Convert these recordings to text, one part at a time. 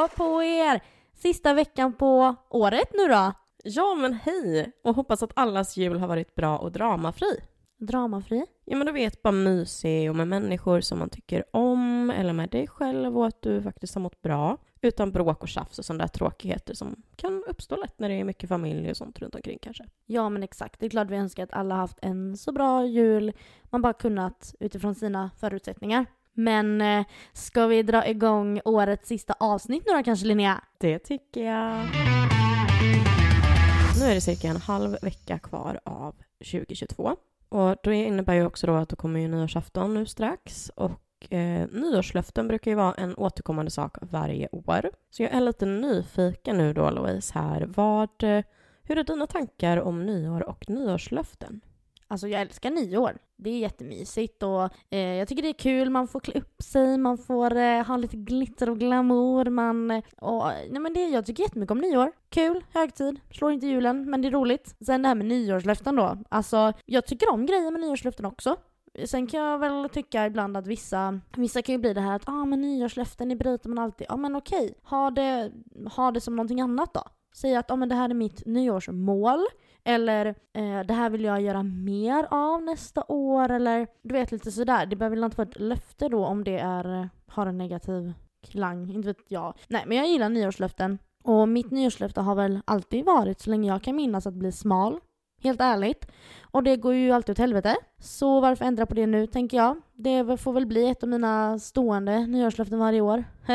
Hallå på er! Sista veckan på året nu då. Ja, men hej! Och hoppas att allas jul har varit bra och dramafri. Dramafri. Ja, men du vet, bara mysig och med människor som man tycker om eller med dig själv och att du faktiskt har mått bra. Utan bråk och tjafs och sådana där tråkigheter som kan uppstå lätt när det är mycket familj och sånt runt omkring kanske. Ja men exakt, det är klart vi önskar att alla haft en så bra jul man bara kunnat utifrån sina förutsättningar. Men eh, ska vi dra igång årets sista avsnitt nu då kanske Linnea? Det tycker jag. Nu är det cirka en halv vecka kvar av 2022. Och det innebär ju också då att det kommer ju nyårsafton nu strax och eh, nyårslöften brukar ju vara en återkommande sak varje år. Så jag är lite nyfiken nu då Louise här. Vad, eh, hur är dina tankar om nyår och nyårslöften? Alltså jag älskar nyår. Det är jättemysigt och eh, jag tycker det är kul. Man får klä upp sig, man får eh, ha lite glitter och glamour. Man, och, nej men det, jag tycker jättemycket om nyår. Kul, högtid, slår inte julen, men det är roligt. Sen det här med nyårslöften då. Alltså jag tycker om grejer med nyårslöften också. Sen kan jag väl tycka ibland att vissa, vissa kan ju bli det här att ah, men nyårslöften, det bryter man alltid. Ja ah, men okej, ha det, ha det som någonting annat då. Säg att ah, men det här är mitt nyårsmål. Eller eh, det här vill jag göra mer av nästa år. Eller du vet lite sådär. Det behöver inte vara ett löfte då om det är, eh, har en negativ klang. Inte vet jag. Nej men jag gillar nyårslöften. Och mitt nyårslöfte har väl alltid varit så länge jag kan minnas att bli smal. Helt ärligt. Och det går ju alltid åt helvete. Så varför ändra på det nu tänker jag. Det får väl bli ett av mina stående nyårslöften varje år.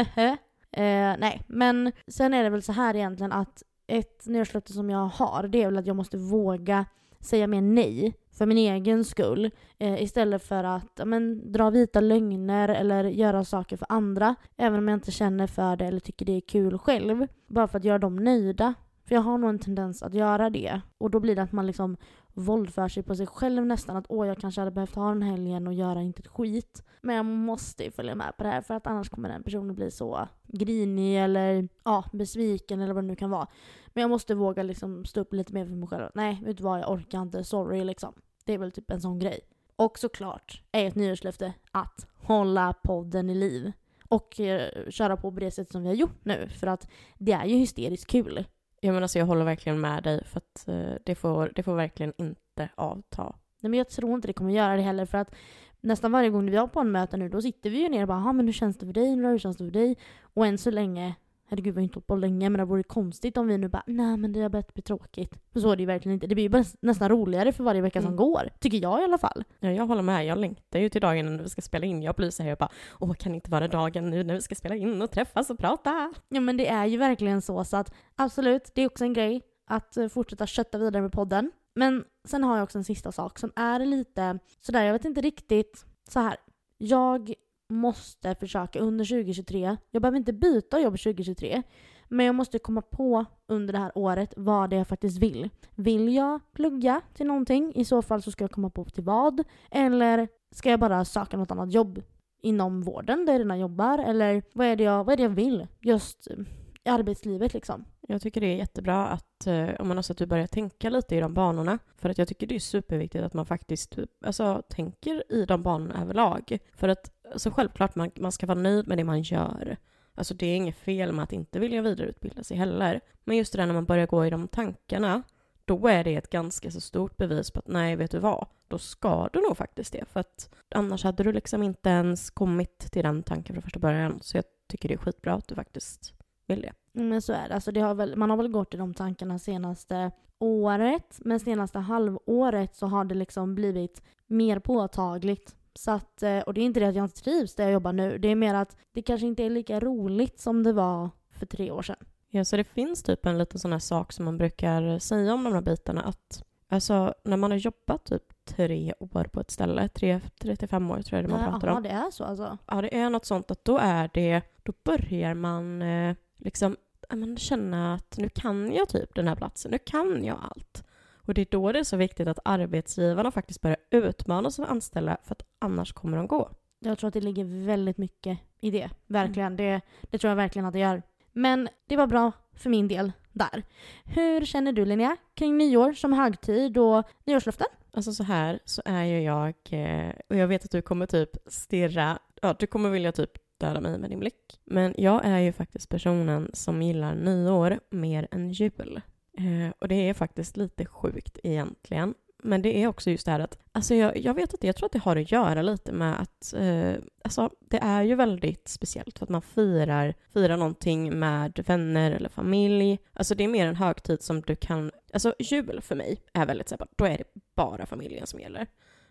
eh, nej, men sen är det väl så här egentligen att ett nyårslöfte som jag har det är väl att jag måste våga säga mer nej för min egen skull eh, istället för att men, dra vita lögner eller göra saker för andra även om jag inte känner för det eller tycker det är kul själv. Bara för att göra dem nöjda. För jag har nog en tendens att göra det. Och då blir det att man liksom våldför sig på sig själv nästan. Att åh, jag kanske hade behövt ha den helgen och göra inte ett skit. Men jag måste ju följa med på det här för att annars kommer den personen bli så grinig eller ja, besviken eller vad det nu kan vara. Men jag måste våga liksom stå upp lite mer för mig själv. Nej, vet du vad, jag orkar inte, sorry liksom. Det är väl typ en sån grej. Och såklart är ett nyårslöfte att hålla podden i liv. Och eh, köra på på det sätt som vi har gjort nu. För att det är ju hysteriskt kul. Ja, men alltså jag håller verkligen med dig för att eh, det, får, det får verkligen inte avta. Nej, men jag tror inte det kommer göra det heller för att nästan varje gång vi har på en möte nu då sitter vi ju ner och bara ah, men hur känns det för dig? Hur känns det för dig? Och än så länge herregud vi har inte hållit på länge men det vore konstigt om vi nu bara nej men det har börjat bli tråkigt. För så är det ju verkligen inte. Det blir ju bara nästan roligare för varje vecka mm. som går. Tycker jag i alla fall. Ja jag håller med. Jag längtar ju till dagen när vi ska spela in. Jag blir så här och bara åh kan inte vara dagen nu när vi ska spela in och träffas och prata? Ja men det är ju verkligen så så att absolut det är också en grej att eh, fortsätta kötta vidare med podden. Men sen har jag också en sista sak som är lite sådär, jag vet inte riktigt så här. Jag måste försöka under 2023, jag behöver inte byta jobb 2023, men jag måste komma på under det här året vad det är jag faktiskt vill. Vill jag plugga till någonting? I så fall så ska jag komma på till vad. Eller ska jag bara söka något annat jobb inom vården där jag redan jobbar? Eller vad är det jag, vad är det jag vill? Just eh, i arbetslivet liksom. Jag tycker det är jättebra att, eh, om man har sett att du börjar tänka lite i de banorna. För att jag tycker det är superviktigt att man faktiskt typ, alltså, tänker i de banorna överlag. För att alltså, självklart man, man ska vara nöjd med det man gör. Alltså det är inget fel med att inte vilja vidareutbilda sig heller. Men just det där när man börjar gå i de tankarna, då är det ett ganska så stort bevis på att nej, vet du vad? Då ska du nog faktiskt det. För att annars hade du liksom inte ens kommit till den tanken från första början. Så jag tycker det är skitbra att du faktiskt vill det. Mm, men så är det. Alltså det har väl, man har väl gått i de tankarna senaste året, men senaste halvåret så har det liksom blivit mer påtagligt. Så att, eh, och det är inte det att jag inte trivs där jag jobbar nu, det är mer att det kanske inte är lika roligt som det var för tre år sedan. Ja, så det finns typ en liten sån här sak som man brukar säga om de här bitarna att alltså när man har jobbat typ tre år på ett ställe, tre, tre till fem år tror jag det man ja, pratar om. Ja, det är så alltså? Ja, det är något sånt att då är det, då börjar man eh, liksom man känna att nu kan jag typ den här platsen, nu kan jag allt. Och det är då det är så viktigt att arbetsgivarna faktiskt börjar utmana sina anställda för att annars kommer de gå. Jag tror att det ligger väldigt mycket i det. Verkligen. Mm. Det, det tror jag verkligen att det gör. Men det var bra för min del där. Hur känner du Linnea kring nyår som högtid och nyårslöften? Alltså så här så är ju jag, eh, och jag vet att du kommer typ stirra, ja du kommer vilja typ döda mig med din blick. Men jag är ju faktiskt personen som gillar nyår mer än jul. Eh, och det är faktiskt lite sjukt egentligen. Men det är också just det här att, alltså jag, jag vet inte, jag tror att det har att göra lite med att, eh, alltså det är ju väldigt speciellt för att man firar, firar någonting med vänner eller familj. Alltså det är mer en högtid som du kan, alltså jul för mig är väldigt så då är det bara familjen som gäller.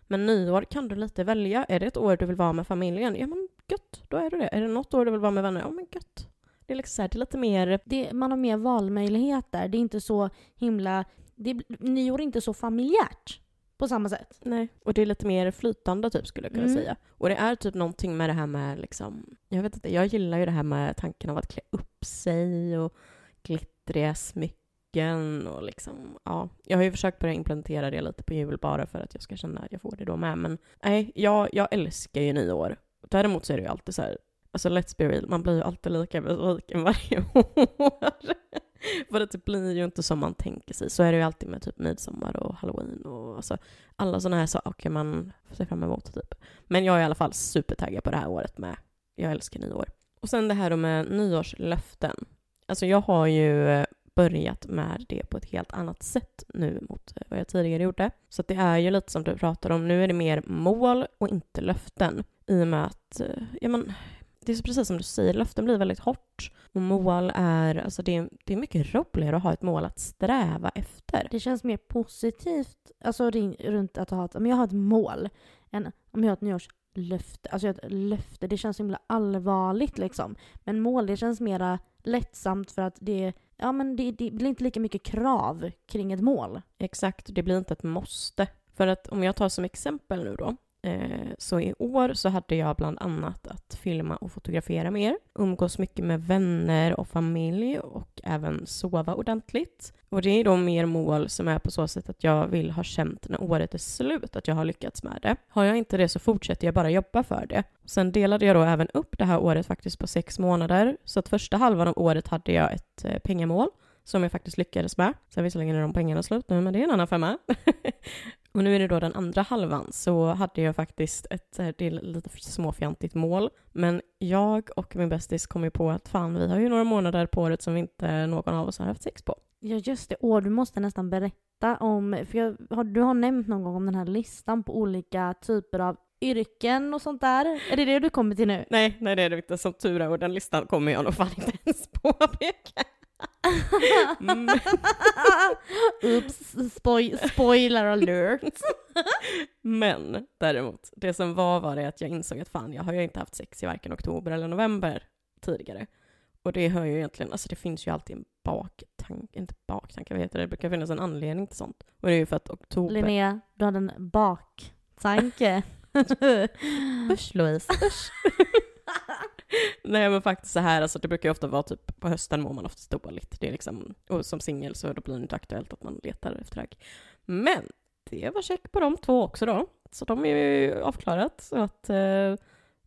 Men nyår kan du lite välja. Är det ett år du vill vara med familjen? Ja men gött, då är det det. Är det något år du vill vara med vänner? Ja men gött. Det är, liksom så här, det är lite mer... Det, man har mer valmöjligheter. Det är inte så himla... Det, nyår är inte så familjärt på samma sätt. Nej, och det är lite mer flytande typ skulle jag kunna Mm. säga. Och det är typ någonting med det här med liksom, jag vet inte, jag gillar ju det här med tanken av att klä upp sig och glittriga smycken och liksom, ja. Jag har ju försökt börja implementera det lite på jul bara för att jag ska känna att jag får det då med. Men nej, jag, jag älskar ju nyår. Däremot så är det ju alltid så här, alltså let's be real, man blir ju alltid lika besviken varje år. För det typ blir ju inte som man tänker sig. Så är det ju alltid med typ midsommar och halloween och alltså alla sådana här saker man ser fram emot typ. Men jag är i alla fall supertaggad på det här året med. Jag älskar nyår. Och sen det här då med nyårslöften. Alltså jag har ju eh, börjat med det på ett helt annat sätt nu mot eh, vad jag tidigare gjorde. Så att det är ju lite som du pratar om, nu är det mer mål och inte löften. I och med att, eh, ja men, det är så precis som du säger, löften blir väldigt hårt. Och mål är, alltså det är, det är mycket roligare att ha ett mål att sträva efter. Det känns mer positivt alltså, runt att ha ett, om jag har ett mål än om jag har ett nyårslöfte. Alltså ett löfte, det känns himla allvarligt liksom. Men mål, det känns mera lättsamt för att det, ja, men det, det blir inte lika mycket krav kring ett mål. Exakt, det blir inte ett måste. För att om jag tar som exempel nu då, Eh, så i år så hade jag bland annat att filma och fotografera mer, umgås mycket med vänner och familj och även sova ordentligt. Och det är då mer mål som är på så sätt att jag vill ha känt när året är slut att jag har lyckats med det. Har jag inte det så fortsätter jag bara jobba för det. Sen delade jag då även upp det här året faktiskt på sex månader, så att första halvan av året hade jag ett eh, pengamål som jag faktiskt lyckades med. Sen visserligen är de pengarna slut nu, men det är en annan femma. och nu är det då den andra halvan, så hade jag faktiskt ett det är lite småfjantigt mål. Men jag och min bästis kom ju på att fan, vi har ju några månader på året som inte någon av oss har haft sex på. Ja just det, och du måste nästan berätta om, för jag, har, du har nämnt någon gång om den här listan på olika typer av yrken och sånt där. Är det det du kommer till nu? Nej, nej det är det inte. Som tur är, och den listan kommer jag nog fan inte ens påpeka. Mm. Oops, spoil, spoiler alert. Men däremot, det som var var det att jag insåg att fan, jag har ju inte haft sex i varken oktober eller november tidigare. Och det hör ju egentligen, alltså det finns ju alltid en baktanke, inte baktanke, vad heter det? Det brukar finnas en anledning till sånt. Och det är ju för att oktober... Linnea, du hade en baktanke. Usch Louise, usch. Nej men faktiskt så här, alltså det brukar ju ofta vara typ på hösten mår man oftast dåligt. Det är liksom, och som singel så då blir det inte aktuellt att man letar efter ragg. Men det var check på de två också då. Så de är ju avklarat. Så att, eh,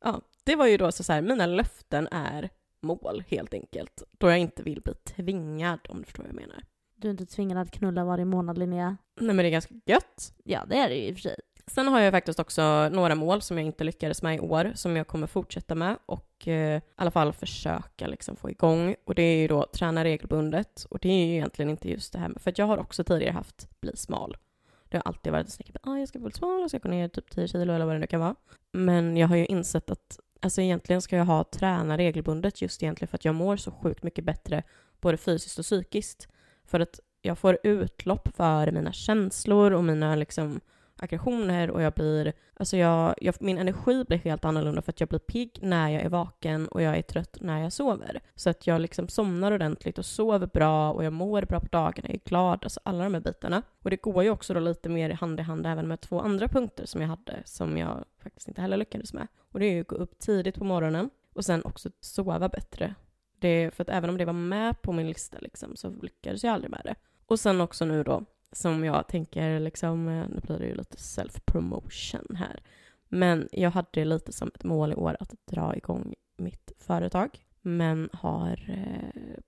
ja, det var ju då så, så här, mina löften är mål helt enkelt. Då jag inte vill bli tvingad om du förstår vad jag menar. Du är inte tvingad att knulla varje månad Linnea. Nej men det är ganska gött. Ja det är det ju i och för sig. Sen har jag faktiskt också några mål som jag inte lyckades med i år som jag kommer fortsätta med och eh, i alla fall försöka liksom få igång. Och det är ju då träna regelbundet och det är ju egentligen inte just det här med, för att jag har också tidigare haft bli smal. Det har alltid varit ett snack ah, jag ska bli smal, och ska gå ner typ 10 kilo eller vad det nu kan vara. Men jag har ju insett att alltså egentligen ska jag ha träna regelbundet just egentligen för att jag mår så sjukt mycket bättre både fysiskt och psykiskt. För att jag får utlopp för mina känslor och mina liksom aggressioner och jag blir, alltså jag, jag, min energi blir helt annorlunda för att jag blir pigg när jag är vaken och jag är trött när jag sover. Så att jag liksom somnar ordentligt och sover bra och jag mår bra på dagarna, jag är glad, alltså alla de här bitarna. Och det går ju också då lite mer hand i hand även med två andra punkter som jag hade som jag faktiskt inte heller lyckades med. Och det är ju att gå upp tidigt på morgonen och sen också sova bättre. Det, för att även om det var med på min lista liksom, så lyckades jag aldrig med det. Och sen också nu då, som jag tänker liksom, eh, nu blir det ju lite self-promotion här. Men jag hade lite som ett mål i år att dra igång mitt företag. Men har eh,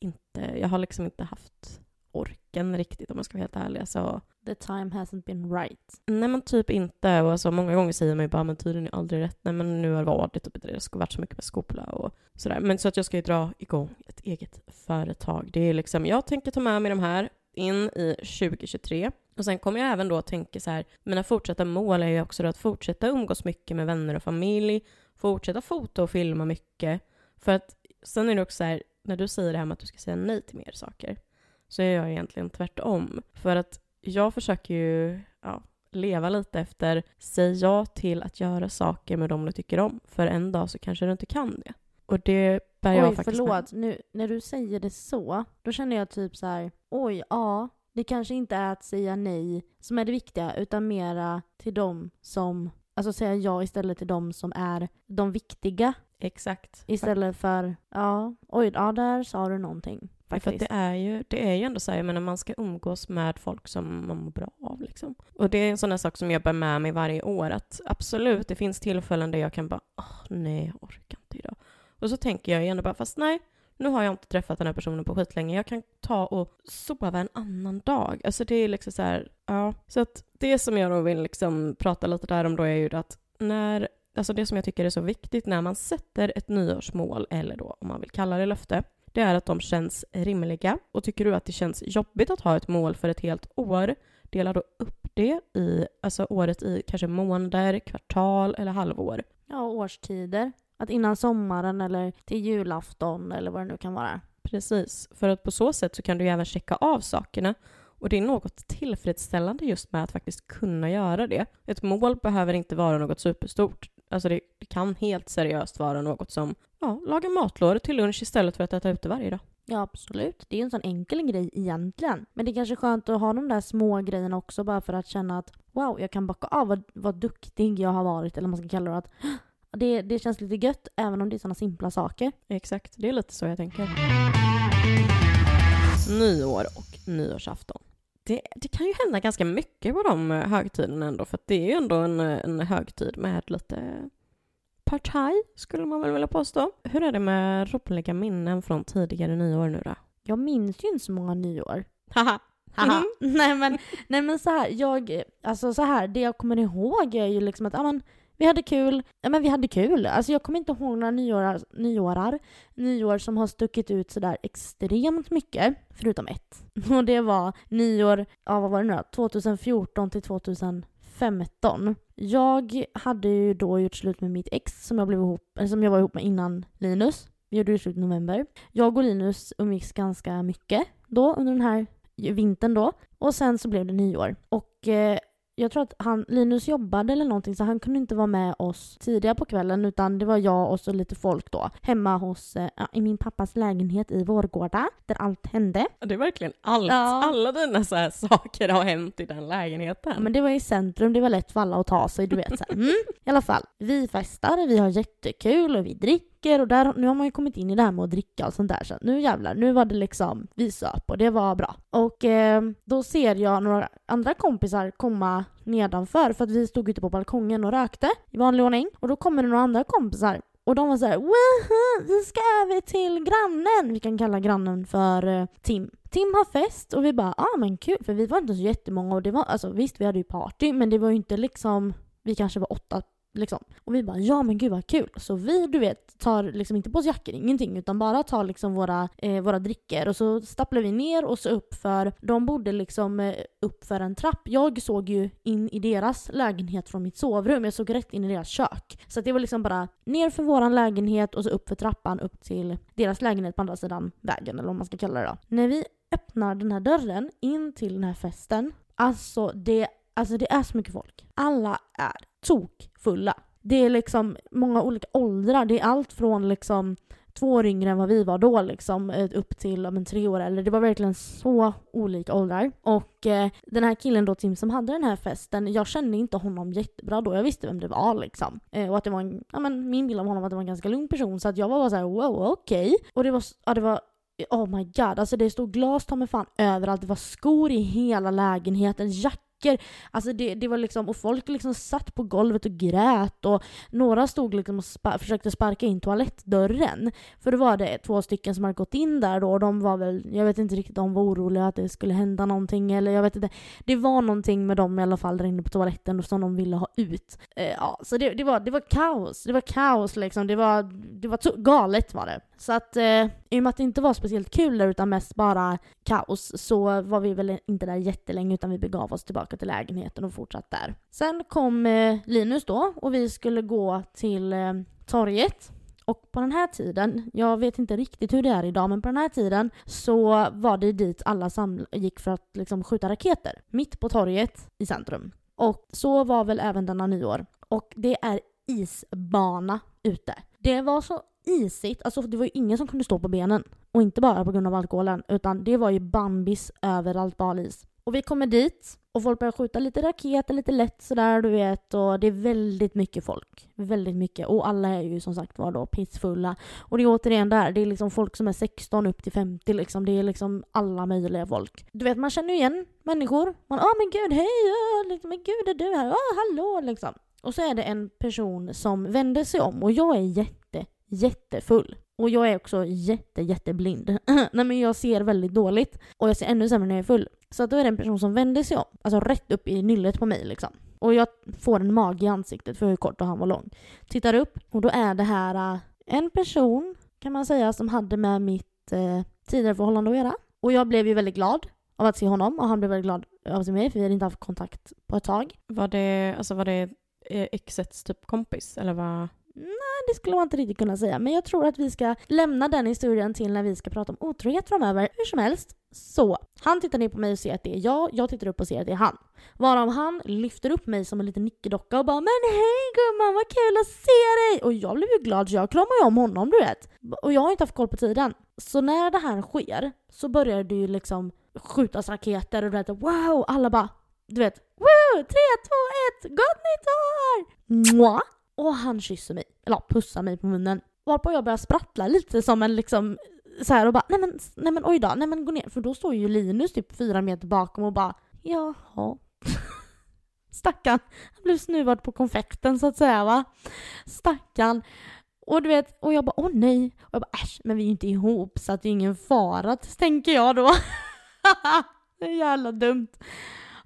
inte, jag har liksom inte haft orken riktigt om jag ska vara helt ärlig. Alltså, the time hasn't been right. Nej men typ inte. Och alltså, många gånger säger man ju bara men tiden är aldrig rätt. Nej men nu har det varit typ det har varit så mycket med skola och sådär. Men så att jag ska ju dra igång ett eget företag. Det är liksom, jag tänker ta med mig de här in i 2023. Och sen kommer jag även då tänka så här, mina fortsatta mål är ju också då att fortsätta umgås mycket med vänner och familj, fortsätta fota och filma mycket. För att sen är det också så här, när du säger det här med att du ska säga nej till mer saker, så är jag egentligen tvärtom. För att jag försöker ju ja, leva lite efter, säg ja till att göra saker med dem du tycker om, för en dag så kanske du inte kan det. Och det bär jag oj, faktiskt förlåt. Nu, när du säger det så, då känner jag typ så här, oj, ja, det kanske inte är att säga nej som är det viktiga, utan mera till dem som, alltså säga ja istället till dem som är de viktiga. Exakt. Istället för, ja, oj, ja där sa du någonting. För Faktiskt. det är ju, det är ju ändå så här, jag menar man ska umgås med folk som man mår bra av liksom. Och det är en sån där sak som jag bär med mig varje år, att absolut, det finns tillfällen där jag kan bara, åh nej, jag orkar inte idag. Och så tänker jag igen bara, fast nej, nu har jag inte träffat den här personen på skitlänge, jag kan ta och sova en annan dag. Alltså det är liksom så här, ja. Så att det som jag då vill liksom prata lite där om då är ju att när Alltså det som jag tycker är så viktigt när man sätter ett nyårsmål, eller då om man vill kalla det löfte, det är att de känns rimliga. Och tycker du att det känns jobbigt att ha ett mål för ett helt år, dela då upp det i, alltså året i kanske månader, kvartal eller halvår. Ja, årstider. Att innan sommaren eller till julafton eller vad det nu kan vara. Precis, för att på så sätt så kan du ju även checka av sakerna och det är något tillfredsställande just med att faktiskt kunna göra det. Ett mål behöver inte vara något superstort. Alltså det, det kan helt seriöst vara något som, ja, laga matlådor till lunch istället för att äta ute varje dag. Ja, absolut. Det är en sån enkel grej egentligen. Men det är kanske skönt att ha de där små grejerna också bara för att känna att wow, jag kan backa av vad, vad duktig jag har varit, eller vad man ska kalla det. Att det, det känns lite gött även om det är såna simpla saker. Exakt, det är lite så jag tänker. Nyår och nyårsafton. Det, det kan ju hända ganska mycket på de högtiderna ändå, för att det är ju ändå en, en högtid med lite partaj, skulle man väl vilja påstå. Hur är det med roliga minnen från tidigare nyår nu då? Jag minns ju inte så många nyår. Haha! Haha. nej, men, nej men så här, jag, alltså så här, det jag kommer ihåg är ju liksom att, ja men vi hade kul, ja men vi hade kul. Alltså jag kommer inte ihåg några nyårar, nyårar, nyår som har stuckit ut sådär extremt mycket, förutom ett. Och det var nyår, ja vad var det nu då? 2014 till 2015. Jag hade ju då gjort slut med mitt ex som jag, blev ihop, som jag var ihop med innan Linus. Vi gjorde ju slut i november. Jag och Linus umgicks ganska mycket då under den här vintern då. Och sen så blev det nyår. Och eh, jag tror att han, Linus jobbade eller någonting så han kunde inte vara med oss tidigare på kvällen utan det var jag och så lite folk då hemma hos, eh, i min pappas lägenhet i Vårgårda där allt hände. Det är verkligen allt. Ja. Alla dina så här saker har hänt i den lägenheten. Ja, men det var i centrum, det var lätt för alla att ta sig, du vet. Så. Mm. I alla fall, vi festar, vi har jättekul och vi dricker och där, nu har man ju kommit in i det här med att dricka och sånt där. Så nu jävlar, nu var det liksom, vi söp och det var bra. Och eh, då ser jag några andra kompisar komma nedanför för att vi stod ute på balkongen och rökte i vanlig ordning. Och då kommer det några andra kompisar och de var så här, Woho, vi ska över till grannen. Vi kan kalla grannen för eh, Tim. Tim har fest och vi bara, ja ah, men kul, för vi var inte så jättemånga och det var, alltså visst vi hade ju party men det var ju inte liksom, vi kanske var åtta liksom. Och vi bara, ja men gud vad kul. Så vi, du vet, tar liksom inte på oss jackor, ingenting, utan bara tar liksom våra, eh, våra drickor och så stapplar vi ner och så upp för, de bodde liksom eh, upp för en trapp. Jag såg ju in i deras lägenhet från mitt sovrum, jag såg rätt in i deras kök. Så att det var liksom bara ner för våran lägenhet och så upp för trappan upp till deras lägenhet på andra sidan vägen, eller vad man ska kalla det då. När vi öppnar den här dörren in till den här festen, alltså det, alltså det är så mycket folk. Alla är tokfulla. Det är liksom många olika åldrar. Det är allt från liksom två år yngre än vad vi var då liksom eh, upp till om men, tre år eller det var verkligen så olika åldrar. Och eh, den här killen då Tim som hade den här festen, jag kände inte honom jättebra då. Jag visste vem det var liksom. Eh, och att det var en, ja men min bild av honom var att det var en ganska lugn person så att jag var bara såhär wow okej. Okay. Och det var, ja, det var Oh my god, alltså det stod glas ta mig fan överallt. Det var skor i hela lägenheten, jack saker. Alltså det, det var liksom, och folk liksom satt på golvet och grät och några stod liksom och spa, försökte sparka in toalettdörren. För då var det två stycken som hade gått in där då och de var väl, jag vet inte riktigt, de var oroliga att det skulle hända någonting eller jag vet inte. Det var någonting med dem i alla fall där inne på toaletten som de ville ha ut. Eh, ja, så det, det, var, det var kaos. Det var kaos liksom. Det var, det var galet var det. Så att eh, i och med att det inte var speciellt kul där utan mest bara kaos så var vi väl inte där jättelänge utan vi begav oss tillbaka till lägenheten och fortsatte där. Sen kom eh, Linus då och vi skulle gå till eh, torget. Och på den här tiden, jag vet inte riktigt hur det är idag, men på den här tiden så var det dit alla gick för att liksom skjuta raketer. Mitt på torget i centrum. Och så var väl även denna nyår. Och det är isbana ute. Det var så isigt, alltså det var ju ingen som kunde stå på benen. Och inte bara på grund av alkoholen, utan det var ju bambis överallt på is. Och vi kommer dit och folk börjar skjuta lite raketer, lite lätt sådär du vet. Och det är väldigt mycket folk. Väldigt mycket. Och alla är ju som sagt var då pissfulla. Och det är återigen där, det är liksom folk som är 16 upp till 50 liksom. Det är liksom alla möjliga folk. Du vet man känner ju igen människor. Man, åh men gud, hej, åh, liksom, men gud är du här? Åh, hallå liksom. Och så är det en person som vänder sig om och jag är jätte, jättefull. Och jag är också jätte, jätteblind. Nej men jag ser väldigt dåligt. Och jag ser ännu sämre när jag är full. Så då är det en person som vänder sig om. Alltså rätt upp i nyllet på mig liksom. Och jag får en mage i ansiktet för hur kort och han var lång. Tittar upp och då är det här uh, en person kan man säga som hade med mitt uh, tidigare förhållande att göra. Och jag blev ju väldigt glad av att se honom och han blev väldigt glad av att se mig för vi hade inte haft kontakt på ett tag. Var det, alltså var det eh, exets typ kompis eller vad? Nej, det skulle man inte riktigt kunna säga. Men jag tror att vi ska lämna den historien till när vi ska prata om otrohet framöver. Hur som helst. Så, han tittar ner på mig och ser att det är jag, jag tittar upp och ser att det är han. Varav han lyfter upp mig som en liten nickedocka och bara “Men hej gumman, vad kul att se dig!” Och jag blev ju glad så jag kramar ju om honom du vet. Och jag har inte haft koll på tiden. Så när det här sker så börjar det ju liksom skjutas raketer och du vet wow, alla bara du vet Woo! 3, 2, 1! Gott nytt år! Mwah! Och han kysser mig, eller pussar mig på munnen. Varpå jag börjar sprattla lite som en liksom så här och bara nej men, nej men oj då, nej men gå ner. För då står ju Linus typ fyra meter bakom och bara jaha. Stackarn. Han blev snuvad på konfekten så att säga va. Stackarn. Och du vet, och jag bara åh nej. Och jag bara äsch, men vi är ju inte ihop så att det är ingen fara, tänker jag då. det är jävla dumt.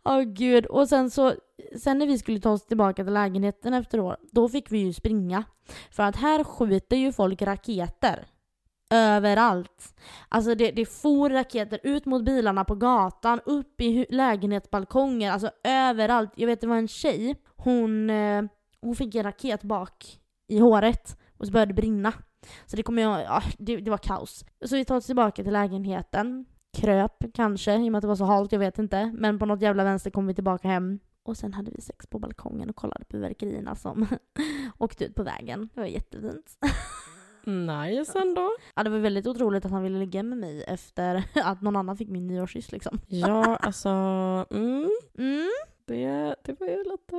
Åh oh, gud. Och sen så, sen när vi skulle ta oss tillbaka till lägenheten efter år, då fick vi ju springa. För att här skjuter ju folk raketer. Överallt. Alltså det, det for raketer ut mot bilarna på gatan, upp i lägenhetsbalkonger, alltså överallt. Jag vet det var en tjej, hon, eh, hon fick en raket bak i håret och så började det brinna. Så det, kom jag, ja, det, det var kaos. Så vi tar oss tillbaka till lägenheten kröp kanske, i och med att det var så halt, jag vet inte. Men på något jävla vänster kom vi tillbaka hem. Och sen hade vi sex på balkongen och kollade på verkerierna som åkte ut på vägen. Det var jättefint. Nice ändå. Ja, det var väldigt otroligt att han ville ligga med mig efter att någon annan fick min nyårskyss liksom. Ja, alltså... Mm. Mm. Det, det var ju lite...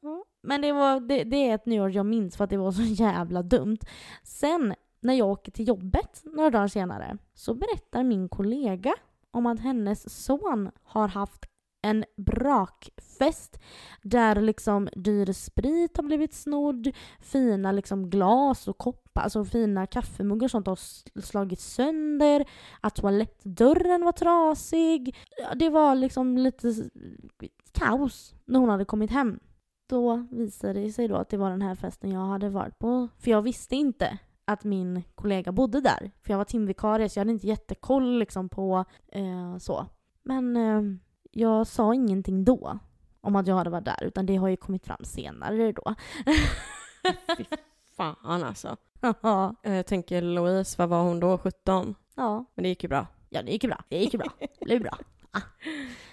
Ja. Men det, var, det, det är ett nyår jag minns för att det var så jävla dumt. Sen när jag åker till jobbet några dagar senare så berättar min kollega om att hennes son har haft en brakfest där liksom dyr sprit har blivit snodd, fina liksom glas och koppar, alltså fina kaffemuggar och sånt har slagit sönder, att toalettdörren var trasig. Det var liksom lite kaos när hon hade kommit hem. Då visade det sig då att det var den här festen jag hade varit på, för jag visste inte att min kollega bodde där. För jag var timvikarie så jag hade inte jättekoll liksom på eh, så. Men eh, jag sa ingenting då om att jag hade varit där utan det har ju kommit fram senare då. Fy fan alltså. jag tänker Louise, vad var hon då? 17? Ja. Men det gick ju bra. Ja, det gick ju bra. Det gick ju bra. Det blev bra. Ah.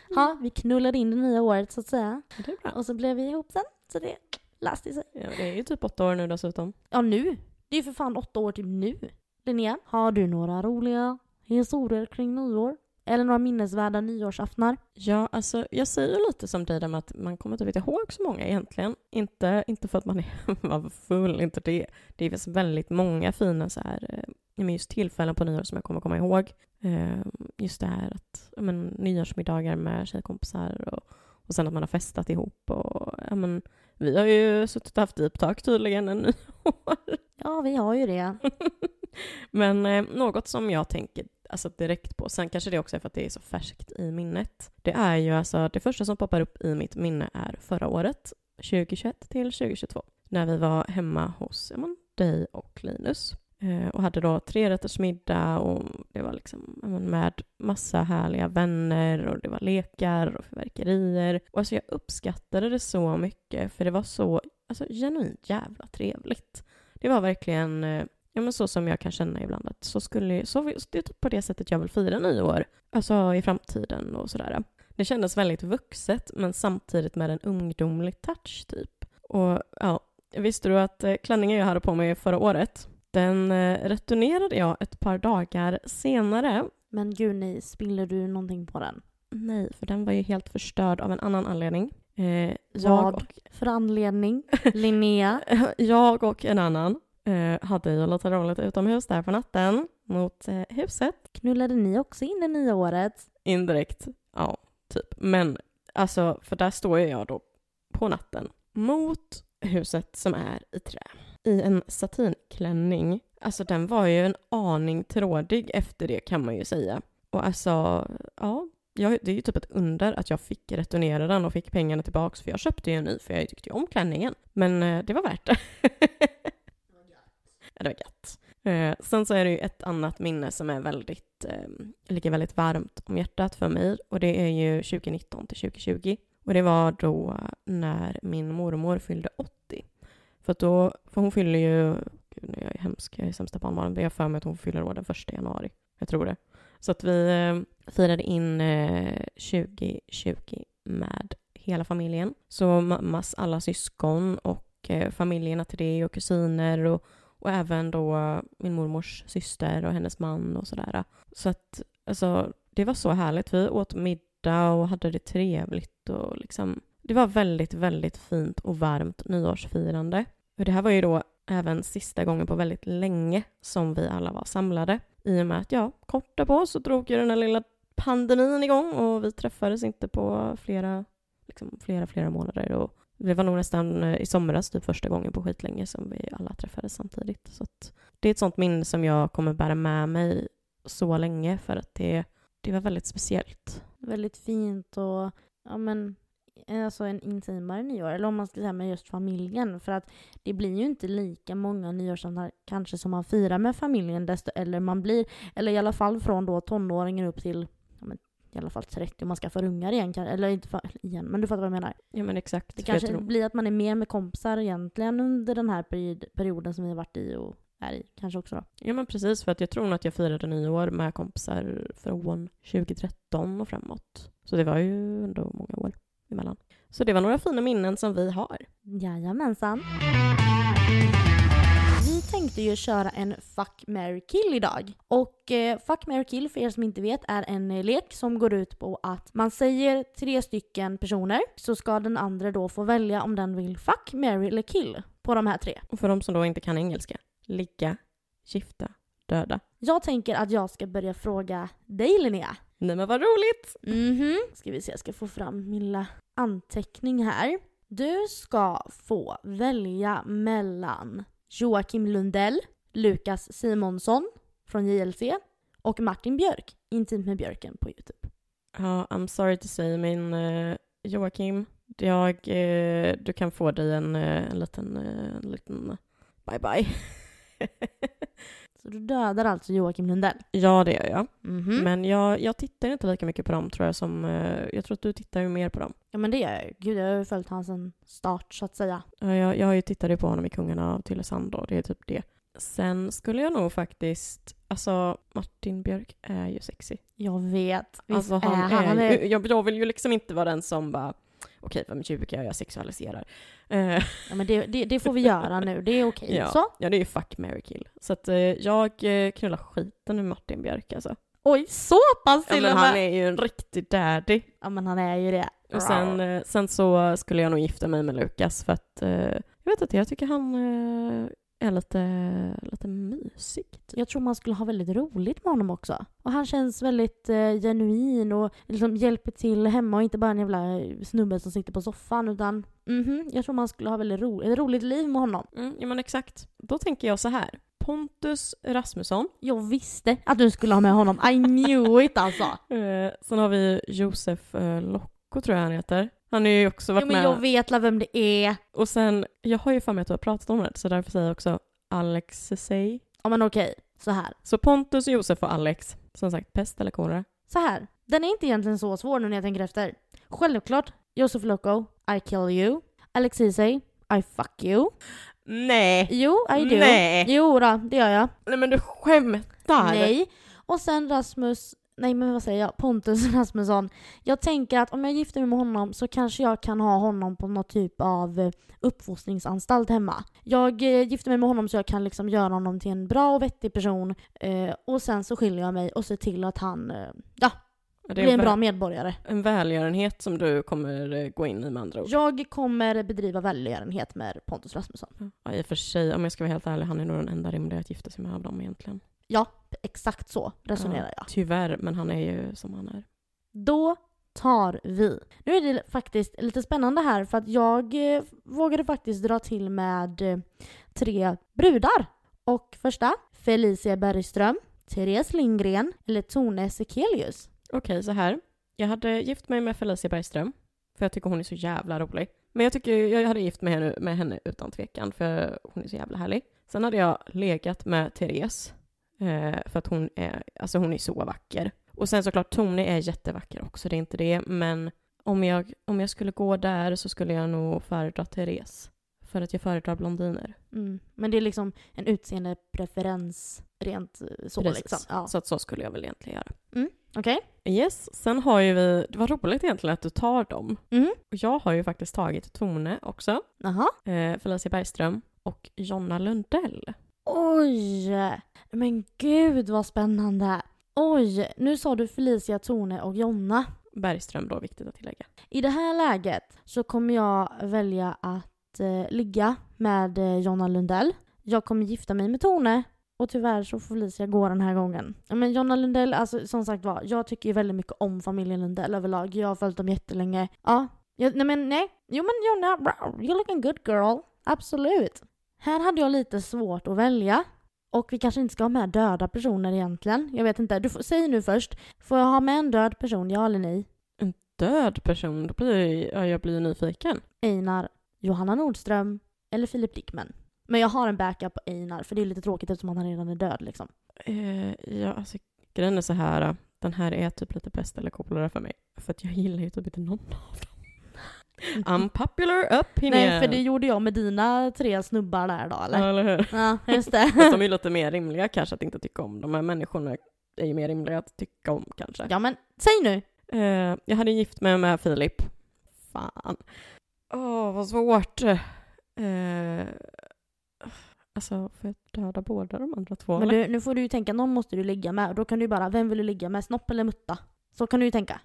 Ja, vi knullade in det nya året så att säga. Det är bra. Och så blev vi ihop sen. Så det löste sig. Ja, det är ju typ åtta år nu dessutom. Ja, nu. Det är ju för fan åtta år typ nu. Linnea, har du några roliga historier kring nyår? Eller några minnesvärda nyårsaftnar? Ja, alltså jag säger lite som dig med att man kommer typ inte ihåg så många egentligen. Inte, inte för att man är, full, inte det. Det finns väldigt många fina så här, eh, just tillfällen på nyår som jag kommer komma ihåg. Ehm, just det här att men, nyårsmiddagar med tjejkompisar och, Och sen att man har festat ihop och men vi har ju suttit och haft deep talk tydligen en nyår. Ja, vi har ju det. Men eh, något som jag tänker alltså direkt på, sen kanske det också är för att det är så färskt i minnet. Det är ju alltså, det första som poppar upp i mitt minne är förra året, 2021 till 2022, när vi var hemma hos ja, men, dig och Linus. Eh, och hade då trerättersmiddag och det var liksom med massa härliga vänner och det var lekar och fyrverkerier. Och alltså jag uppskattade det så mycket för det var så alltså, genuint jävla trevligt. Det var verkligen eh, Ja men så som jag kan känna ibland att så skulle, så, det är typ på det sättet jag vill fira nyår. Alltså i framtiden och sådär. Det kändes väldigt vuxet men samtidigt med en ungdomlig touch typ. Och ja, visste du att eh, klänningen jag hade på mig förra året, den eh, returnerade jag ett par dagar senare. Men gud nej, spiller du någonting på den? Nej, för den var ju helt förstörd av en annan anledning. Eh, Vad och, för anledning? Linnea? jag och en annan eh, hade ju lite roligt utomhus där på natten mot eh, huset. Knullade ni också in det nya året? Indirekt, ja, typ. Men alltså, för där står ju jag då på natten mot huset som är i trä. I en satinklänning. Alltså den var ju en aning trådig efter det kan man ju säga. Och alltså, ja, jag, det är ju typ ett under att jag fick returnera den och fick pengarna tillbaks för jag köpte ju en ny för jag tyckte ju om klänningen. Men eh, det var värt det. Ja, det var gött. Eh, sen så är det ju ett annat minne som är väldigt, eh, ligger väldigt varmt om hjärtat för mig och det är ju 2019 till 2020. Och det var då när min mormor fyllde 80. För då, för hon fyller ju, gud nu är jag hemsk, jag är sämsta på men jag för mig att hon fyller år den första januari. Jag tror det. Så att vi eh, firade in eh, 2020 med hela familjen. Så mammas alla syskon och eh, familjerna till det och kusiner och och även då min mormors syster och hennes man och sådär. Så att alltså, det var så härligt. Vi åt middag och hade det trevligt och liksom det var väldigt, väldigt fint och varmt nyårsfirande. Och det här var ju då även sista gången på väldigt länge som vi alla var samlade. I och med att, ja, kort därpå så drog ju den här lilla pandemin igång och vi träffades inte på flera, liksom flera, flera månader. Och det var nog nästan eh, i somras typ första gången på skitlänge som vi alla träffades samtidigt. Så det är ett sånt minne som jag kommer bära med mig så länge för att det, det var väldigt speciellt. Väldigt fint och ja men alltså en intimare nyår, eller om man ska säga med just familjen. För att det blir ju inte lika många nyårsdagar kanske som man firar med familjen desto äldre man blir. Eller i alla fall från då tonåringen upp till i alla fall 30 om man skaffar ungar igen. Eller inte för, igen, men du fattar vad jag menar. Ja men exakt. Det kanske tror... blir att man är mer med kompisar egentligen under den här period, perioden som vi har varit i och är i kanske också då. Ja men precis, för att jag tror nog att jag firade nyår med kompisar från 2013 och framåt. Så det var ju ändå många år emellan. Så det var några fina minnen som vi har. Jajamensan tänkte ju köra en Fuck, marry, kill idag. Och eh, Fuck, marry, kill för er som inte vet är en eh, lek som går ut på att man säger tre stycken personer så ska den andra då få välja om den vill fuck, marry eller kill på de här tre. Och för de som då inte kan engelska, ligga, gifta, döda. Jag tänker att jag ska börja fråga dig Linnea. Nej men vad roligt! Mhm. Ska vi se, jag ska få fram min lilla anteckning här. Du ska få välja mellan Joakim Lundell, Lukas Simonsson från JLC och Martin Björk, Intimt med Björken på Youtube. Ja, I'm sorry to say, men uh, Joakim, jag, uh, du kan få dig en, uh, en liten, en liten bye bye. Så du dödar alltså Joakim Lundell? Ja, det gör jag. Mm -hmm. Men jag, jag tittar inte lika mycket på dem tror jag som... Jag tror att du tittar ju mer på dem. Ja men det gör jag Gud, jag har ju följt hans start så att säga. Ja, jag, jag har ju tittat på honom i Kungarna av Tylösand och det är typ det. Sen skulle jag nog faktiskt, alltså Martin Björk är ju sexy. Jag vet. Visst alltså, han, är, han är... Jag, jag vill ju liksom inte vara den som bara okej, vad ljuger jag, jag sexualiserar. Uh. Ja men det, det, det, får vi göra nu, det är okej. Ja, så? ja, det är ju fuck, marry, kill. Så att uh, jag uh, knullar skiten med Martin Björk alltså. Oj, så pass till ja, men Han är ju en riktig daddy. Ja men han är ju det. Och sen, sen så skulle jag nog gifta mig med Lukas för att jag vet inte, jag tycker han är lite, lite mysig. Typ. Jag tror man skulle ha väldigt roligt med honom också. Och han känns väldigt eh, genuin och liksom hjälper till hemma och inte bara en jävla snubbe som sitter på soffan utan mhm, jag tror man skulle ha väldigt ro ett roligt liv med honom. Mm, ja men exakt. Då tänker jag så här. Pontus Rasmusson. Jag visste att du skulle ha med honom. I knew it alltså. Eh, sen har vi Josef eh, Locko tror jag han heter. Han har ju också varit Jo, men med. jag vet la vem det är. Och sen, jag har ju för mig att du har pratat om det, så därför säger jag också Alex Sey. Ja men okej, så här. Så Pontus, Josef och Alex. Som sagt, pest eller kolera. Så här. Den är inte egentligen så svår nu när jag tänker efter. Självklart, Josef Loco, I kill you. Alex Ceesay, I fuck you. Nej! Jo, I do. Nej! Jo då, det gör jag. Nej men du skämtar! Nej. Och sen Rasmus, nej men vad säger jag, Pontus Rasmusson. Jag tänker att om jag gifter mig med honom så kanske jag kan ha honom på någon typ av eh, uppfostringsanstalt hemma. Jag eh, gifter mig med honom så jag kan liksom göra honom till en bra och vettig person eh, och sen så skiljer jag mig och ser till att han ja, blir en bra medborgare. en välgörenhet som du kommer gå in i med andra ord. Jag kommer bedriva välgörenhet med Pontus Rasmusson. Ja, i och för sig, om jag ska vara helt ärlig, han är nog den enda rimliga att gifta sig med av dem egentligen. Ja, exakt så resonerar jag. Tyvärr, men han är ju som han är. Då tar vi. Nu är det faktiskt lite spännande här för att jag eh, vågade faktiskt dra till med eh, tre brudar. Och första, Felicia Bergström, Therese Lindgren eller Tone Sekelius. Okej, så här. Jag hade gift mig med Felicia Bergström, för jag tycker hon är så jävla rolig. Men jag tycker jag hade gift mig henne, med henne utan tvekan, för hon är så jävla härlig. Sen hade jag legat med Therese, eh, för att hon är, alltså hon är så vacker. Och sen såklart, Tone är jättevacker också, det är inte det, men om jag, om jag skulle gå där så skulle jag nog föredra Therese. För att jag föredrar blondiner. Mm. Men det är liksom en utseendepreferens rent eh, så Precis. liksom. Ja. Så att så skulle jag väl egentligen göra. Okej? Yes, sen har ju vi, det var roligt egentligen att du tar dem. Mm. Och jag har ju faktiskt tagit Tone också. Jaha. eh, Felicia Bergström och Jonna Lundell. Oj! Men gud vad spännande. Oj, nu sa du Felicia, Tone och Jonna. Bergström då, viktigt att tillägga. I det här läget så kommer jag välja att eh, ligga med eh, Jonna Lundell. Jag kommer gifta mig med Tone och tyvärr så får Felicia gå den här gången. Men Jonna Lundell, alltså som sagt var, jag tycker ju väldigt mycket om familjen Lundell överlag. Jag har följt dem jättelänge. Ja, jag, nej men nej. Jo men Jonna, you're looking good girl. Absolut. Här hade jag lite svårt att välja. Och vi kanske inte ska ha med döda personer egentligen. Jag vet inte. Du får, säg nu först. Får jag ha med en död person, ja eller nej? Död person, då blir jag, ja, jag blir nyfiken. Einar, Johanna Nordström eller Filip Dickman. Men jag har en backup på Einar för det är lite tråkigt eftersom han redan är död liksom. Eh, ja, alltså, grejen är så här, den här är typ lite pest eller kolera för mig. För att jag gillar ju typ inte någon av dem. Unpopular opinion. Nej, för det gjorde jag med dina tre snubbar där då eller? Ja, eller hur? Ja, just Fast det. de är ju lite mer rimliga kanske att inte tycka om. De här människorna är ju mer rimliga att tycka om kanske. ja men säg nu. Eh, jag hade gift mig med Filip. Fan. Åh, vad svårt. Eh, alltså, får jag döda båda de andra två? Men du, nu får du ju tänka, någon måste du ligga med och då kan du ju bara, vem vill du ligga med? Snopp eller mutta? Så kan du ju tänka.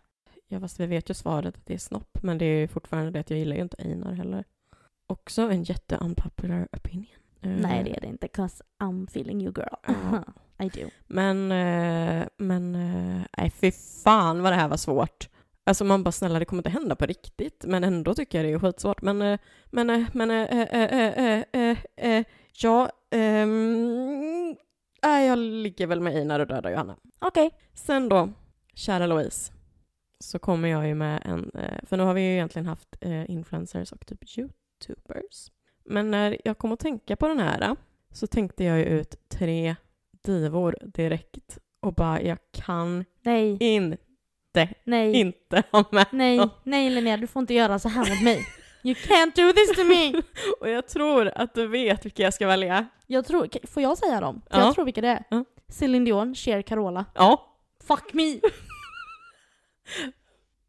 Ja, fast vi vet ju svaret att det är snopp, men det är ju fortfarande det att jag gillar ju inte Einar heller. Också en jätte-unpopular opinion. Eh, Nej det är det inte, 'cause I'm feeling you girl. I do. Men, eh, men, eh, nej fy fan vad det här var svårt. Alltså man bara snälla det kommer inte hända på riktigt, men ändå tycker jag det är skitsvårt. Men, eh, men, eh, men, eh, eh, eh, eh, eh, eh, ja, nej, jag ligger väl med Einar och dödar Johanna. Okej. Sen då, kära Louise, så kommer jag ju med en, eh, för nu har vi ju egentligen haft eh, influencers och typ youtubers. Men när jag kom att tänka på den här så tänkte jag ju ut tre divor direkt och bara jag kan Nej, inte, nej, inte ha med nej, dem. nej Linnea, du får inte göra så här mot mig. You can't do this to me! Och jag tror att du vet vilka jag ska välja. Jag tror, får jag säga dem? För Ja. Jag tror vilka det är. Ja. Céline Dion, Cher, Carola. Ja, Fuck me!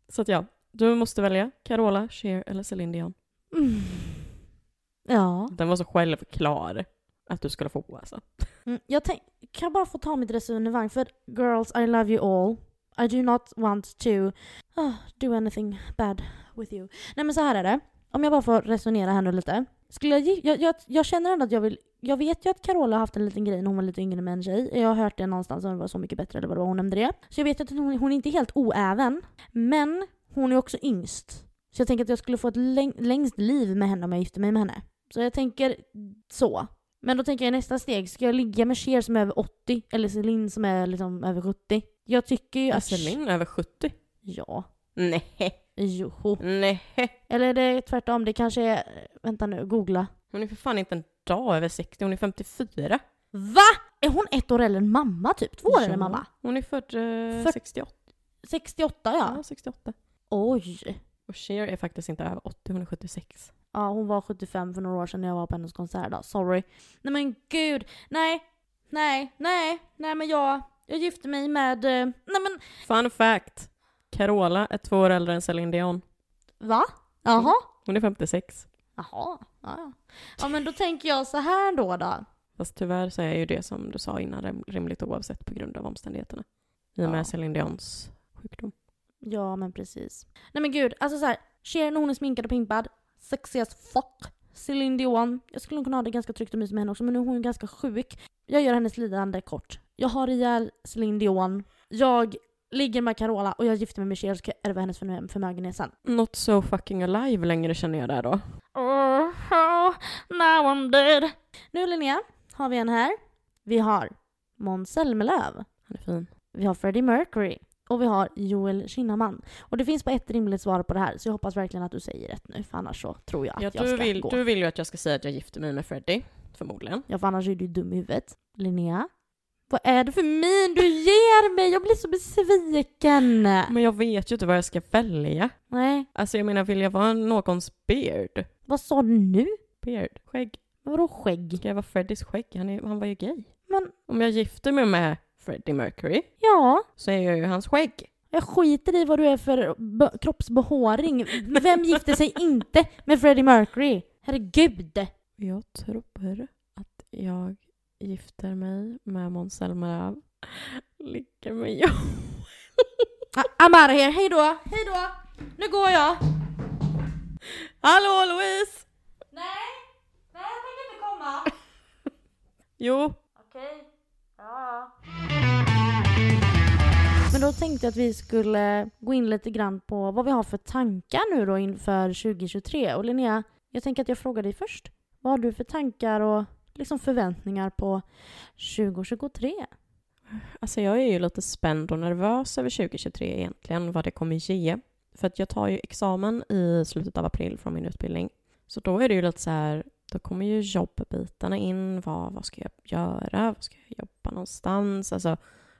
Så att ja, du måste välja Carola, Cher eller Celine Dion. Mm. Ja. Den var så självklar att du skulle få alltså. Mm, jag tänk, kan jag bara få ta mitt resonemang? För girls, I love you all. I do not want to ah, do anything bad with you. Nej men så här är det. Om jag bara får resonera här nu lite. Skulle jag, jag, jag, jag känner ändå att jag vill... Jag vet ju att Carola har haft en liten grej när hon var lite yngre med en tjej. Jag har hört det någonstans och det var Så mycket bättre eller vad det var hon nämnde det. Så jag vet att hon, hon är inte helt oäven. Men hon är också yngst. Så jag tänker att jag skulle få ett läng, längst liv med henne om jag gifter mig med henne. Så jag tänker så. Men då tänker jag i nästa steg, ska jag ligga med Cher som är över 80 eller Celine som är liksom över 70? Jag tycker ju Är att... Celine över 70? Ja. Nej. Jo. Nej. Eller är det tvärtom? Det kanske är... Vänta nu, googla. Hon är för fan inte en dag över 60, hon är 54. Va? Är hon ett år äldre än mamma typ? Två år äldre än mamma? Hon är född eh, För- 68. 68 ja. Ja, 68. Oj. Och Cher är faktiskt inte över 80, hon är 76. Ja, hon var 75 för några år sedan när jag var på hennes konsert då. Sorry. Nej men gud. Nej. Nej. Nej. Nej men jag... Jag gifte mig med... eh, Nej men... Fun fact. Carola är två år äldre än Celine Dion. Va? Jaha. Hon är 56. Jaha. Ja, ja. ja men då tänker jag så här då då. Fast tyvärr så är ju det som du sa innan rim- rimligt oavsett på grund av omständigheterna. I och med Ja. Celine Dions sjukdom. Ja men precis. Nej men gud, alltså så här. Cher när hon är sminkad och pimpad. Sexy as fuck. Celine Dion. Jag skulle nog kunna ha det ganska tryggt och mysigt med henne också men nu är hon ganska sjuk. Jag gör hennes lidande kort. Jag har ihjäl Celine Dion. Jag ligger med Carola och jag gifter mig med Cher och ska ärva hennes förmö- förmögenhet sen. Not so fucking alive längre känner jag där då. Oh, oh, now I'm dead. Nu Linnea har vi en här. Vi har Måns Zelmerlöw. Han är fin. Vi har Freddie Mercury. Och vi har Joel Kinnaman. Och det finns bara ett rimligt svar på det här, så jag hoppas verkligen att du säger rätt nu, för annars så tror jag att Ja, jag ska vill, gå. du vill ju att jag ska säga att jag gifter mig med Freddie. Förmodligen. Ja, för annars är du dum i huvudet. Linnea? Vad är det för min du ger mig? Jag blir så besviken! Men jag vet ju inte vad jag ska välja. Nej, Alltså jag menar, vill jag vara någons beard? vad sa du nu? Beard? Skägg? Vadå skägg? Ska jag vara Freddies skägg? Han, är, han var ju gay. Men, Om jag gifter mig med Freddie Mercury ja. så är jag ju hans skägg. Jag skiter i vad du är för be- kroppsbehåring. Vem gifter sig inte med Freddie Mercury? Herregud! Jag tror att jag gifter mig med Måns Zelmerlöw. Ligger med Joel. Ah, I'm out of here. Hej då! Hej då! Nu går jag! Hallå Louise! Nej! Nej, jag tänker inte komma. Jo, Okej. Ja. Men då tänkte jag att vi skulle gå in lite grann på vad vi har för tankar nu då inför 2023. Och Linnea, jag tänker att jag frågar dig först. Vad har du för tankar och liksom förväntningar på 2023? alltså jag är ju lite spänd och nervös över 2023 egentligen, vad det kommer ge. För att jag tar ju examen i slutet av april från min utbildning. Så då är det ju lite så här, då kommer ju jobbbitarna in. Vad, vad ska jag göra? Vad ska jag jobba någonstans? Alltså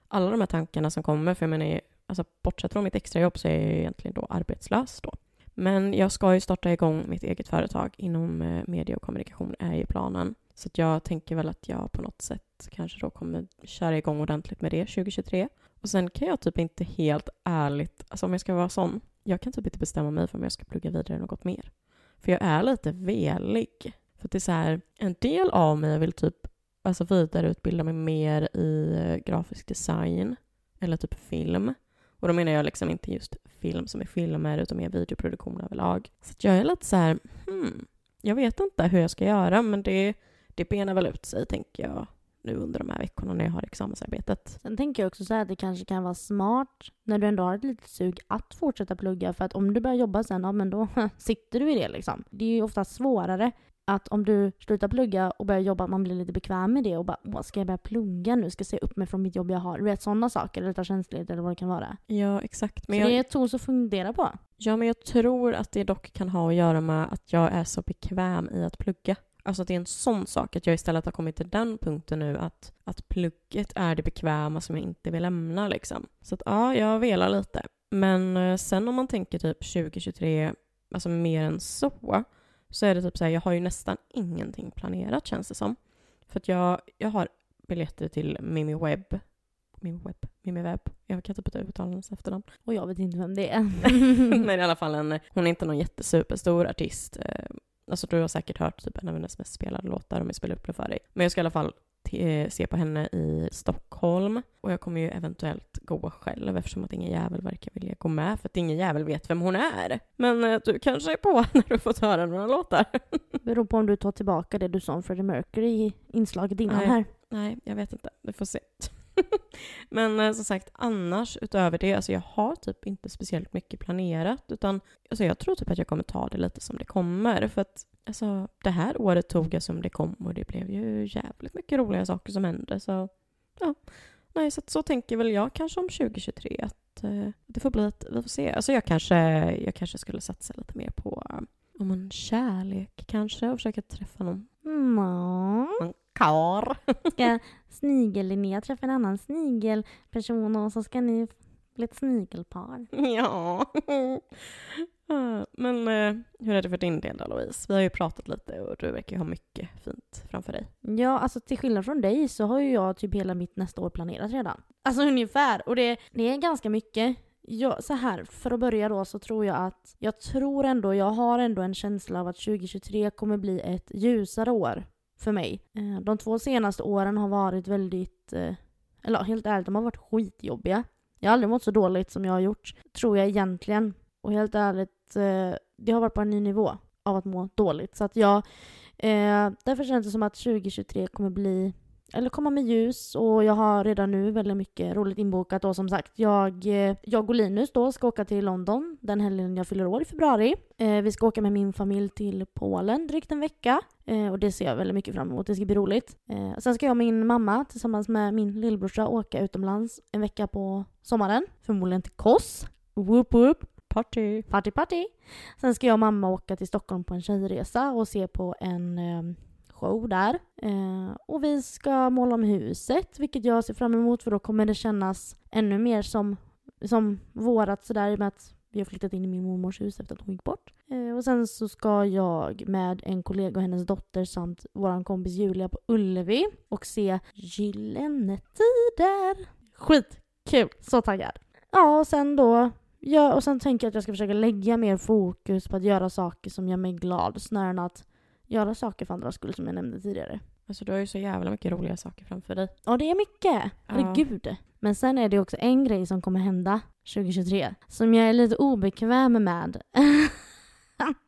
alla de här tankarna som kommer, för jag menar, alltså, bortsett från mitt extrajobb så är jag ju egentligen då arbetslös då. Men jag ska ju starta igång mitt eget företag inom eh, media och kommunikation är ju planen. Så att jag tänker väl att jag på något sätt kanske då kommer köra igång ordentligt med det 2023. Och sen kan jag typ inte helt ärligt, alltså om jag ska vara sån, jag kan typ inte bestämma mig för om jag ska plugga vidare något mer. För jag är lite velig. För att det är så här, en del av mig vill typ alltså vidareutbilda mig mer i eh, grafisk design eller typ film. Och då menar jag liksom inte just film som är filmer utan mer videoproduktion överlag. Så att jag är lite så här, hmm, jag vet inte hur jag ska göra men det, det benar väl ut sig tänker jag nu under de här veckorna när jag har examensarbetet. Sen tänker jag också så här att det kanske kan vara smart när du ändå har ett litet sug att fortsätta plugga för att om du börjar jobba sen, ja men då sitter du i det liksom. Det är ju ofta svårare att om du slutar plugga och börjar jobba, man blir lite bekväm med det och bara Åh, ska jag börja plugga nu? Ska jag säga upp mig från mitt jobb jag har? Du vet sådana saker, eller ta tjänstledigt eller vad det kan vara. Ja, exakt. Men så jag, det är ett tools att fundera på. Ja, men jag tror att det dock kan ha att göra med att jag är så bekväm i att plugga. Alltså att det är en sån sak att jag istället har kommit till den punkten nu att, att plugget är det bekväma som jag inte vill lämna liksom. Så att ja, jag velar lite. Men eh, sen om man tänker typ 2023, alltså mer än så, så är det typ så här, jag har ju nästan ingenting planerat känns det som. För att jag, jag har biljetter till Mimi Webb. Mimi Webb? Mimi Webb? Jag kan typ inte uttala hennes efternamn. Och jag vet inte vem det är. Men i alla fall, en, hon är inte någon jättesuperstor artist. Alltså du har säkert hört typ en av hennes mest spelade låtar om jag spelar upp det för dig. Men jag ska i alla fall eh, se på henne i Stockholm. Och jag kommer ju eventuellt gå själv eftersom att ingen jävel verkar vilja gå med för att ingen jävel vet vem hon är. Men eh, du kanske är på när du fått höra några låtar. Beror på om du tar tillbaka det du sa om Freddie Mercury i inslaget innan Nej. här. Nej, jag vet inte. Vi får se. Men eh, som sagt, annars utöver det, alltså jag har typ inte speciellt mycket planerat, utan alltså jag tror typ att jag kommer ta det lite som det kommer. För att alltså, det här året tog jag som det kom och det blev ju jävligt mycket roliga saker som hände. Så ja, nej, så, att så tänker väl jag kanske om 2023 att eh, det får bli ett, vi får se. Alltså jag kanske, jag kanske skulle satsa lite mer på om en kärlek kanske och försöka träffa någon Mm. kar. Ska snigel-Linnea träffa en annan snigelperson och så ska ni bli ett snigelpar. Ja. Men eh, hur är det för din del då Louise? Vi har ju pratat lite och du verkar ju ha mycket fint framför dig. Ja, alltså till skillnad från dig så har ju jag typ hela mitt nästa år planerat redan. Alltså ungefär. Och det, det är ganska mycket. Ja, så här, för att börja då så tror jag att, jag tror ändå, jag har ändå en känsla av att 2023 kommer bli ett ljusare år för mig. Eh, de två senaste åren har varit väldigt, eh, eller helt ärligt, de har varit skitjobbiga. Jag har aldrig mått så dåligt som jag har gjort, tror jag egentligen. Och helt ärligt, eh, det har varit på en ny nivå av att må dåligt. Så att jag, därför känns det som att 2023 kommer bli, eller komma med ljus och jag har redan nu väldigt mycket roligt inbokat och som sagt, jag, eh, jag och Linus då ska åka till London den helgen jag fyller år i februari. Eh, vi ska åka med min familj till Polen drygt en vecka eh, och det ser jag väldigt mycket fram emot, det ska bli roligt. Eh, sen ska jag och min mamma tillsammans med min lillbrorsa åka utomlands en vecka på sommaren, förmodligen till Kos. Whoop whoop. Party! Party party. Sen ska jag och mamma åka till Stockholm på en tjejresa och se på en eh, show där. Eh, och vi ska måla om huset, vilket jag ser fram emot för då kommer det kännas ännu mer som, som vårat sådär i och med att vi har flyttat in i min mormors hus efter att hon gick bort. Eh, och sen så ska jag med en kollega och hennes dotter samt vår kompis Julia på Ullevi och se Gyllene Tider. Skitkul! Så taggad! Ja, och sen då Ja, och sen tänker jag att jag ska försöka lägga mer fokus på att göra saker som gör mig glad snarare än att göra saker för andras skull som jag nämnde tidigare. Alltså du har ju så jävla mycket roliga saker framför dig. Och det är mycket, Ja. herregud. Men sen är det också en grej som kommer hända 2023 som jag är lite obekväm med.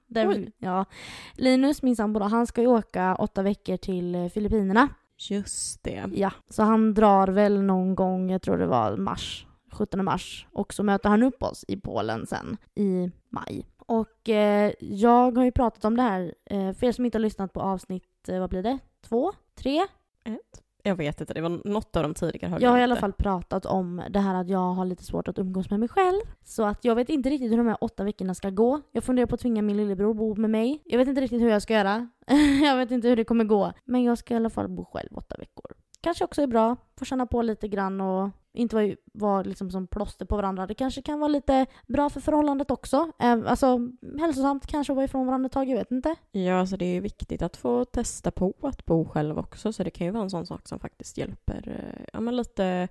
Där, ja. Linus, min sambo, han ska ju åka åtta veckor till eh, Filippinerna. Just det. Ja, så han drar väl någon gång, jag tror det var mars, 17 mars. Och så möter han upp oss i Polen sen i maj. Och eh, jag har ju pratat om det här, eh, för er som inte har lyssnat på avsnitt, eh, vad blir det? Två? Tre? Ett. Jag vet inte, det var något av de tidigare. hörde Jag har i alla fall pratat om det här att jag har lite svårt att umgås med mig själv. Så att jag vet inte riktigt hur de här åtta veckorna ska gå. Jag funderar på att tvinga min lillebror bo med mig. Jag vet inte riktigt hur jag ska göra. jag vet inte hur det kommer gå. Men jag ska i alla fall bo själv åtta veckor. Kanske också är bra. Få känna på lite grann och inte vara, vara liksom som plåster på varandra. Det kanske kan vara lite bra för förhållandet också. Eh, Alltså hälsosamt kanske att vara ifrån varandra ett tag, jag vet inte. Ja, alltså det är viktigt att få testa på att bo själv också, så det kan ju vara en sån sak som faktiskt hjälper eh, ja, men lite,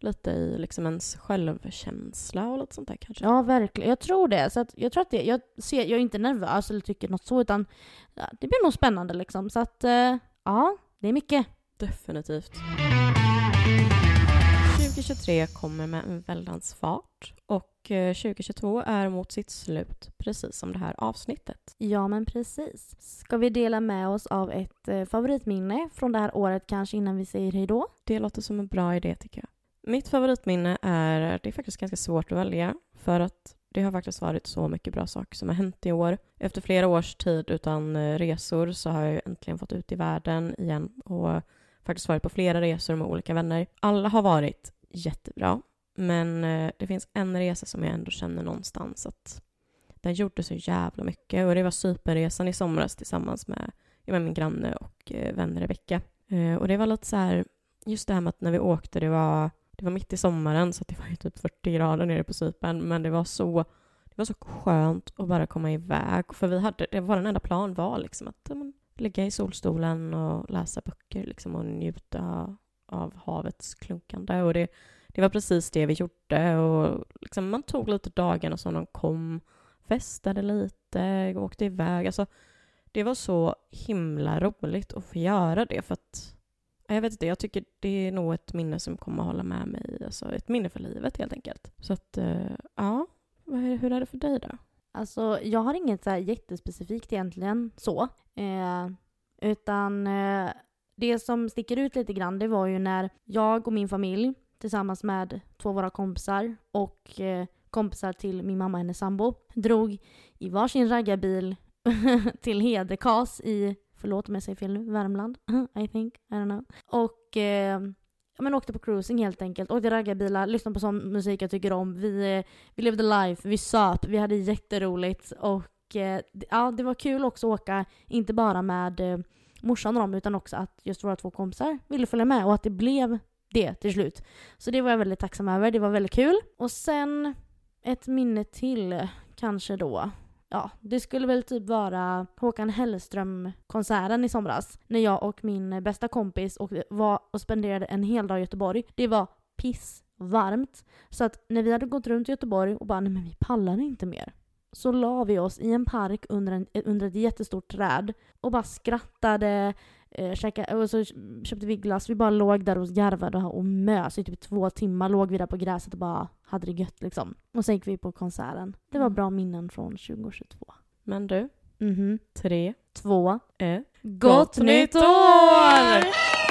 lite i liksom ens självkänsla och lite sånt där kanske. Ja, verkligen. Jag tror det. Så att jag tror att det, jag, ser, jag är inte nervös eller tycker något så, utan ja, det blir nog spännande liksom. Så att, eh, ja, det är mycket. Definitivt. 2023 kommer med en väldans fart och eh, 2022 är mot sitt slut, precis som det här avsnittet. Ja, men precis. Ska vi dela med oss av ett eh, favoritminne från det här året kanske innan vi säger hej då? Det låter som en bra idé tycker jag. Mitt favoritminne är, det är faktiskt ganska svårt att välja, för att det har faktiskt varit så mycket bra saker som har hänt i år. Efter flera års tid utan eh, resor så har jag äntligen fått ut i världen igen och faktiskt varit på flera resor med olika vänner. Alla har varit jättebra, men eh, det finns en resa som jag ändå känner någonstans att den gjorde så jävla mycket och det var Cypernresan i somras tillsammans med, med min granne och eh, vän Rebecka. Eh, och det var lite så här, just det här med att när vi åkte, det var, det var mitt i sommaren så det var ju typ 40 grader nere på Cypern, men det var så det var så skönt att bara komma iväg. För vi hade, det var den enda plan var liksom att ja, ligga i solstolen och läsa böcker liksom, och njuta av havets klunkande. Och det, det var precis det vi gjorde. Och liksom, man tog lite dagarna som de kom, festade lite, åkte iväg. Alltså, det var så himla roligt att få göra det för att Jag vet inte, jag tycker det är nog ett minne som kommer att hålla med mig. Alltså ett minne för livet helt enkelt. Så att, eh, ja. Hur är det för dig då? Alltså, jag har inget så här jättespecifikt egentligen så. Eh, utan eh, det som sticker ut lite grann det var ju när jag och min familj tillsammans med två av våra kompisar och eh, kompisar till min mamma och hennes sambo drog i varsin raggarbil till Hedekas i, förlåt om jag säger fel nu, Värmland, I think, I don't know. Och eh, men åkte på cruising helt enkelt. Åkte raggarbilar, lyssnade på sån musik jag tycker om. Vi, eh, vi levde life, vi söp, vi hade jätteroligt. Och eh, ja, det var kul också att åka, inte bara med eh, morsan och dem, utan också att just våra två kompisar ville följa med och att det blev det till slut. Så det var jag väldigt tacksam över, det var väldigt kul. Och sen ett minne till kanske då. Ja, det skulle väl typ vara Håkan Hellström-konserten i somras. När jag och min bästa kompis och, var och spenderade en hel dag i Göteborg. Det var pissvarmt. Så att när vi hade gått runt i Göteborg och bara nej men vi pallar inte mer. Så la vi oss i en park under, en, under ett jättestort träd och bara skrattade, eh, käka, och så köpte vi glass. Vi bara låg där och garvade och mös. I typ två timmar låg vi där på gräset och bara hade det gött liksom. Och sen gick vi på konserten. Det var mm. bra minnen från 2022. Men du, mm -hmm. tre, två, ett. Gott, Gott nytt år!